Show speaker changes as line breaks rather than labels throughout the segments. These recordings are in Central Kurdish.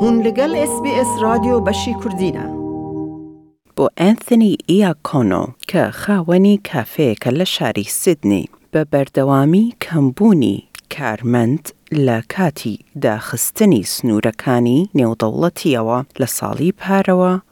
هون لەگەل ئێس بی ئێس رادیۆ بەشی کوردینە.
بۆ ئەنثنی ئیاکۆنۆ کە خاوەنی کافێیەکە لە شاری سیدنی، بە بەردەوامی کەمبوونی کارمەند لە کاتی داخستنی سنوورەکانی نێودەوڵەتییەوە لە ساڵی پارەوە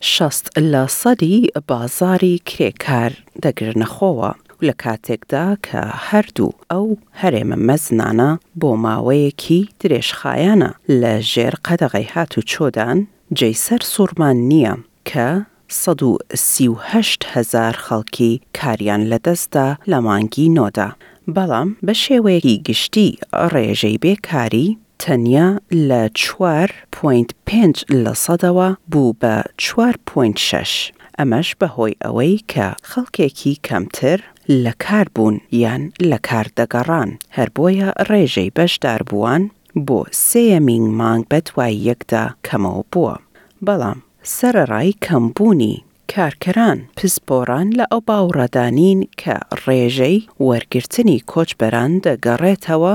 شەست لە
سەدی
بازاڕی کرێکار دەگرنە خۆوە و لە کاتێکدا کە هەردوو ئەو هەرێمە مەزنانە بۆ ماوەیەکی درێژخایەنە لە ژێر قەدەغەی هاتوچۆدان، جێی سەرسوڕمان نییە کە سەد و سی و هەشت هەزار خەڵکی کاریان لەدەستدا لە مانگی نۆدا، بەڵام بە شێوەیەکی گشتی ڕێژەی بێکاری تەنیا لە چوار پۆینت پێنج لە سەدەوە بوو بە چوار پۆینت شەش، ئەمەش بەهۆی ئەوەی کە خەڵکێکی کەمتر لەکار بوون یان لەکار دەگەڕان، هەر بۆیە ڕێژەی بەشداربووان بۆ سێیەمین مانگ بەدوای یەکدا کەمەوە بووە، بەڵام سەرەڕای کەمبوونی. کارکەران پسپۆڕان لە ئەو باوڕەدا نین کە ڕێژەی وەرگرتنی کۆچبەران دەگەڕێتەوە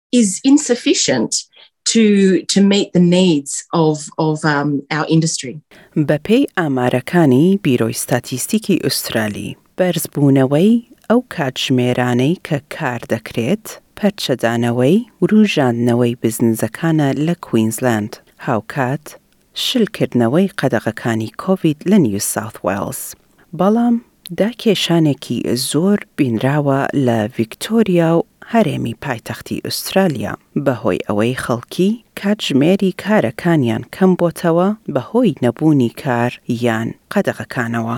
is insufficient to to meet the needs of of um, our industry.
بەپێی ئامارەکانی بیرۆی ستاتیستیکی ئوسترالی، بەرزبوونەوەی ئەو کاتژمێرانەی کە کار دەکرێت، پەرچەدانەوەی وروژاندنەوەی بزنزەکانە لە کوینزلاند، هاوکات شل کردنەوەی قەدەغەکانی کۆڤید لە نیو ساوث وێڵز، بەڵام داکێشانێکی زۆر بینراوە لە ڤیکتۆریا و هەرێمی پایتەختی ئوسترالیا بەهۆی ئەوەی خەڵکی کاتژمێری کارەکانیان کەمبۆتەوە بەهۆی نەبوونی کار یان قەدەغەکانەوە.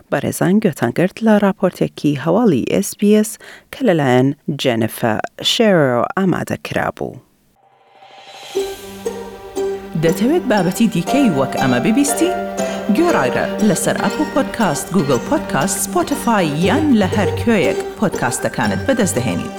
بەڕێزان گوێتان گرت لە
ڕاپۆرتێکی
هەواڵی ئێس بی ئێس کە لەلایەن جێنفە شێرۆ ئامادە کرابوو.
دەتەوێت بابەتی دیکەی وەک ئەمە ببیستی؟ گوێڕاگرە لەسەر ئەپڵ پۆدکاست، گووگڵ پۆدکاست، سپۆتفای یان لە هەر کوێیەک پۆدکاستەکانت بەدەست دەهێنیت.